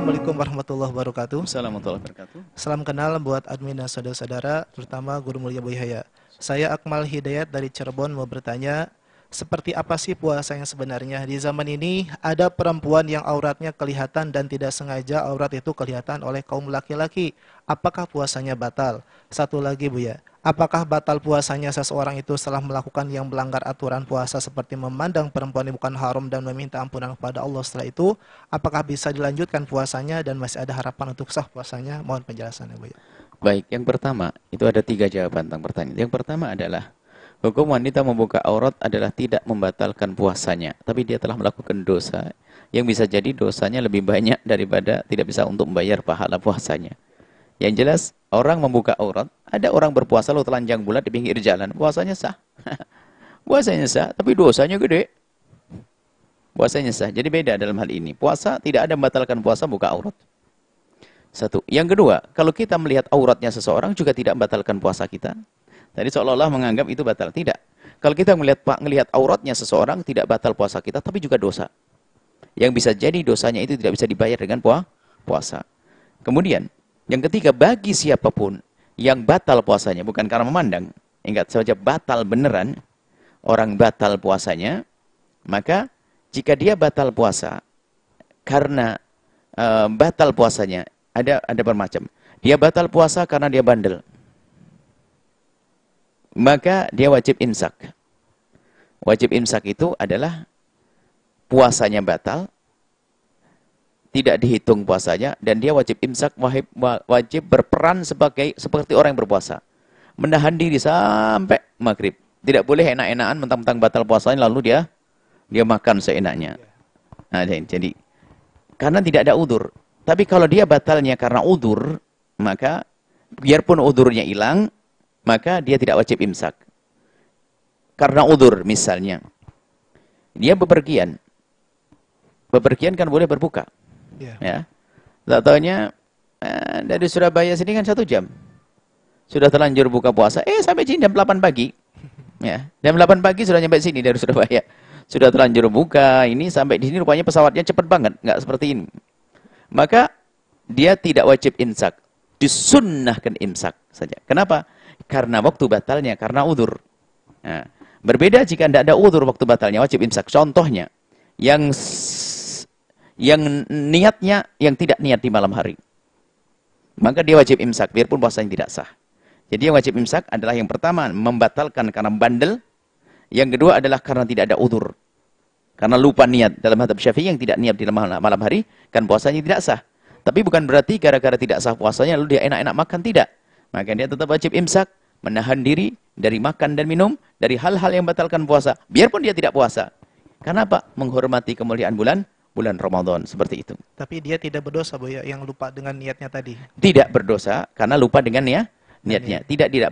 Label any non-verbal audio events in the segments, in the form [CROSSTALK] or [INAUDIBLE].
Assalamualaikum warahmatullahi wabarakatuh. Assalamualaikum warahmatullahi wabarakatuh. Salam kenal buat admin dan saudara-saudara, terutama Guru Mulia Boyhaya. Saya Akmal Hidayat dari Cirebon mau bertanya, seperti apa sih puasa yang sebenarnya? Di zaman ini ada perempuan yang auratnya kelihatan dan tidak sengaja aurat itu kelihatan oleh kaum laki-laki. Apakah puasanya batal? Satu lagi Bu ya, apakah batal puasanya seseorang itu setelah melakukan yang melanggar aturan puasa seperti memandang perempuan yang bukan haram dan meminta ampunan kepada Allah setelah itu? Apakah bisa dilanjutkan puasanya dan masih ada harapan untuk sah puasanya? Mohon penjelasannya Bu ya. Baik, yang pertama, itu ada tiga jawaban tentang pertanyaan. Yang pertama adalah, hukum wanita membuka aurat adalah tidak membatalkan puasanya. Tapi dia telah melakukan dosa, yang bisa jadi dosanya lebih banyak daripada tidak bisa untuk membayar pahala puasanya. Yang jelas, orang membuka aurat, ada orang berpuasa lalu telanjang bulat di pinggir jalan, puasanya sah. [LAUGHS] puasanya sah, tapi dosanya gede. Puasanya sah, jadi beda dalam hal ini. Puasa tidak ada membatalkan puasa buka aurat. Satu. Yang kedua, kalau kita melihat auratnya seseorang juga tidak membatalkan puasa kita. Tadi seolah-olah menganggap itu batal. Tidak. Kalau kita melihat pak melihat auratnya seseorang tidak batal puasa kita, tapi juga dosa. Yang bisa jadi dosanya itu tidak bisa dibayar dengan puasa. Kemudian, yang ketiga, bagi siapa pun yang batal puasanya, bukan karena memandang, ingat saja batal beneran, orang batal puasanya, maka jika dia batal puasa, karena uh, batal puasanya, ada ada bermacam. Dia batal puasa karena dia bandel. Maka dia wajib imsak. Wajib imsak itu adalah puasanya batal, tidak dihitung puasanya dan dia wajib imsak wajib, wajib berperan sebagai seperti orang yang berpuasa. Menahan diri sampai maghrib. Tidak boleh enak-enakan mentang-mentang batal puasanya lalu dia dia makan seenaknya. Nah, jadi karena tidak ada udur. Tapi kalau dia batalnya karena udur, maka biarpun udurnya hilang, maka dia tidak wajib imsak. Karena udur misalnya. Dia bepergian. Bepergian kan boleh berbuka. Yeah. Ya. Tak tahunya eh, dari Surabaya sini kan satu jam. Sudah terlanjur buka puasa. Eh sampai sini jam 8 pagi. Ya. Jam 8 pagi sudah nyampe sini dari Surabaya. Sudah terlanjur buka. Ini sampai di sini rupanya pesawatnya cepat banget. Nggak seperti ini maka dia tidak wajib imsak. Disunnahkan imsak saja. Kenapa? Karena waktu batalnya, karena udur. Nah, berbeda jika tidak ada udur waktu batalnya, wajib imsak. Contohnya, yang yang niatnya yang tidak niat di malam hari. Maka dia wajib imsak, biarpun puasanya tidak sah. Jadi yang wajib imsak adalah yang pertama, membatalkan karena bandel. Yang kedua adalah karena tidak ada udur. Karena lupa niat dalam hadap syafi'i yang tidak niat di malam hari, kan puasanya tidak sah. Tapi bukan berarti gara-gara tidak sah puasanya lalu dia enak-enak makan, tidak. Maka dia tetap wajib imsak, menahan diri dari makan dan minum, dari hal-hal yang batalkan puasa. Biarpun dia tidak puasa. Karena apa? Menghormati kemuliaan bulan bulan Ramadan seperti itu. Tapi dia tidak berdosa Bu ya yang lupa dengan niatnya tadi. Tidak berdosa karena lupa dengan ya niatnya. Tidak tidak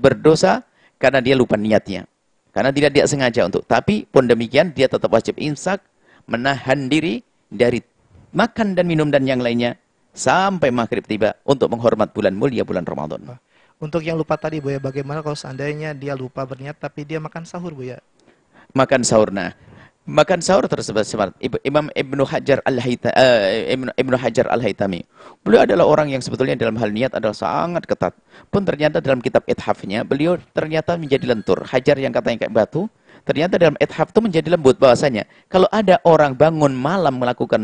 berdosa karena dia lupa niatnya. Karena tidak dia sengaja untuk. Tapi pun demikian dia tetap wajib imsak, menahan diri dari makan dan minum dan yang lainnya sampai maghrib tiba untuk menghormat bulan mulia bulan Ramadan. Untuk yang lupa tadi Bu ya, bagaimana kalau seandainya dia lupa berniat tapi dia makan sahur Bu ya? Makan sahur. Nah, makan sahur tersebut Imam Ibnu Hajar Al-Haytami uh, Ibnu Hajar Al-Haytami. Beliau adalah orang yang sebetulnya dalam hal niat adalah sangat ketat. Pun ternyata dalam kitab Ithafnya beliau ternyata menjadi lentur. Hajar yang katanya kayak batu, ternyata dalam Ithaf itu menjadi lembut bahwasanya kalau ada orang bangun malam melakukan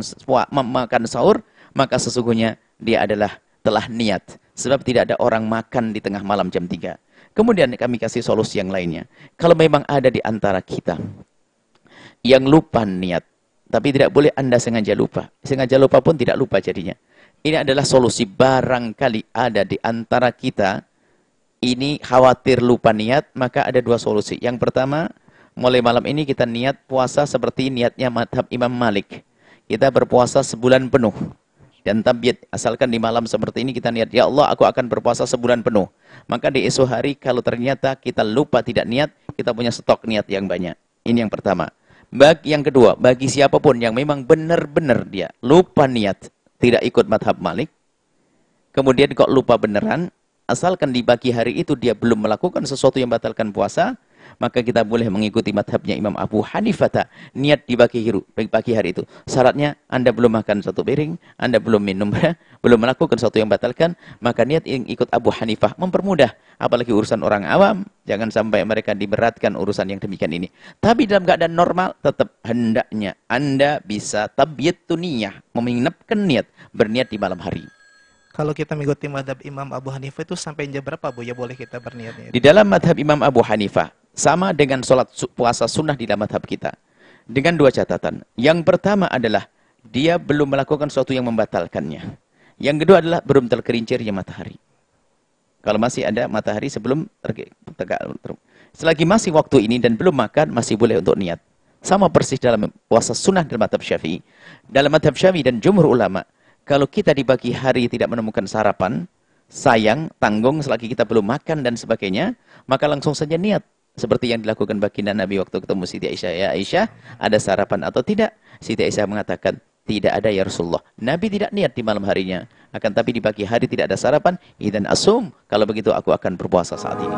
makan sahur, maka sesungguhnya dia adalah telah niat. Sebab tidak ada orang makan di tengah malam jam 3. Kemudian kami kasih solusi yang lainnya. Kalau memang ada di antara kita yang lupa niat. Tapi tidak boleh Anda sengaja lupa. Sengaja lupa pun tidak lupa jadinya. Ini adalah solusi barangkali ada di antara kita. Ini khawatir lupa niat, maka ada dua solusi. Yang pertama, mulai malam ini kita niat puasa seperti niatnya madhab Imam Malik. Kita berpuasa sebulan penuh. Dan tabiat, asalkan di malam seperti ini kita niat, Ya Allah aku akan berpuasa sebulan penuh. Maka di esok hari kalau ternyata kita lupa tidak niat, kita punya stok niat yang banyak. Ini yang pertama. Bagi yang kedua, bagi siapa pun yang memang benar-benar dia lupa niat, tidak ikut madhab Malik, kemudian kok lupa beneran, asalkan di pagi hari itu dia belum melakukan sesuatu yang batalkan puasa, maka kita boleh mengikuti madhabnya Imam Abu Hanifah. Niat di pagi hari, pagi hari itu. Syaratnya Anda belum makan satu piring, Anda belum minum, [LAUGHS] belum melakukan sesuatu yang batalkan, maka niat ikut Abu Hanifah mempermudah. Apalagi urusan orang awam, jangan sampai mereka diberatkan urusan yang demikian ini. Tapi dalam keadaan normal, tetap hendaknya Anda bisa tabiat niyah, menginapkan niat, berniat di malam hari. Kalau kita mengikuti madhab Imam Abu Hanifah itu sampai jam berapa Bu ya boleh kita berniatnya? Di dalam madhab Imam Abu Hanifah, sama dengan sholat puasa sunnah di dalam madhab kita. Dengan dua catatan. Yang pertama adalah, dia belum melakukan sesuatu yang membatalkannya. Yang kedua adalah, belum tergerincirnya matahari. Kalau masih ada matahari sebelum tegak. Selagi masih waktu ini dan belum makan, masih boleh untuk niat. Sama persis dalam puasa sunnah dalam madhab syafi'i. Dalam madhab syafi'i dan jumhur ulama' Kalau kita di pagi hari tidak menemukan sarapan, sayang, tanggung selagi kita belum makan dan sebagainya, maka langsung saja niat. Seperti yang dilakukan baginda Nabi waktu ketemu Siti Aisyah. Ya Aisyah, ada sarapan atau tidak? Siti Aisyah mengatakan, tidak ada ya Rasulullah. Nabi tidak niat di malam harinya. Akan tapi di pagi hari tidak ada sarapan. Idan asum. Kalau begitu aku akan berpuasa saat ini.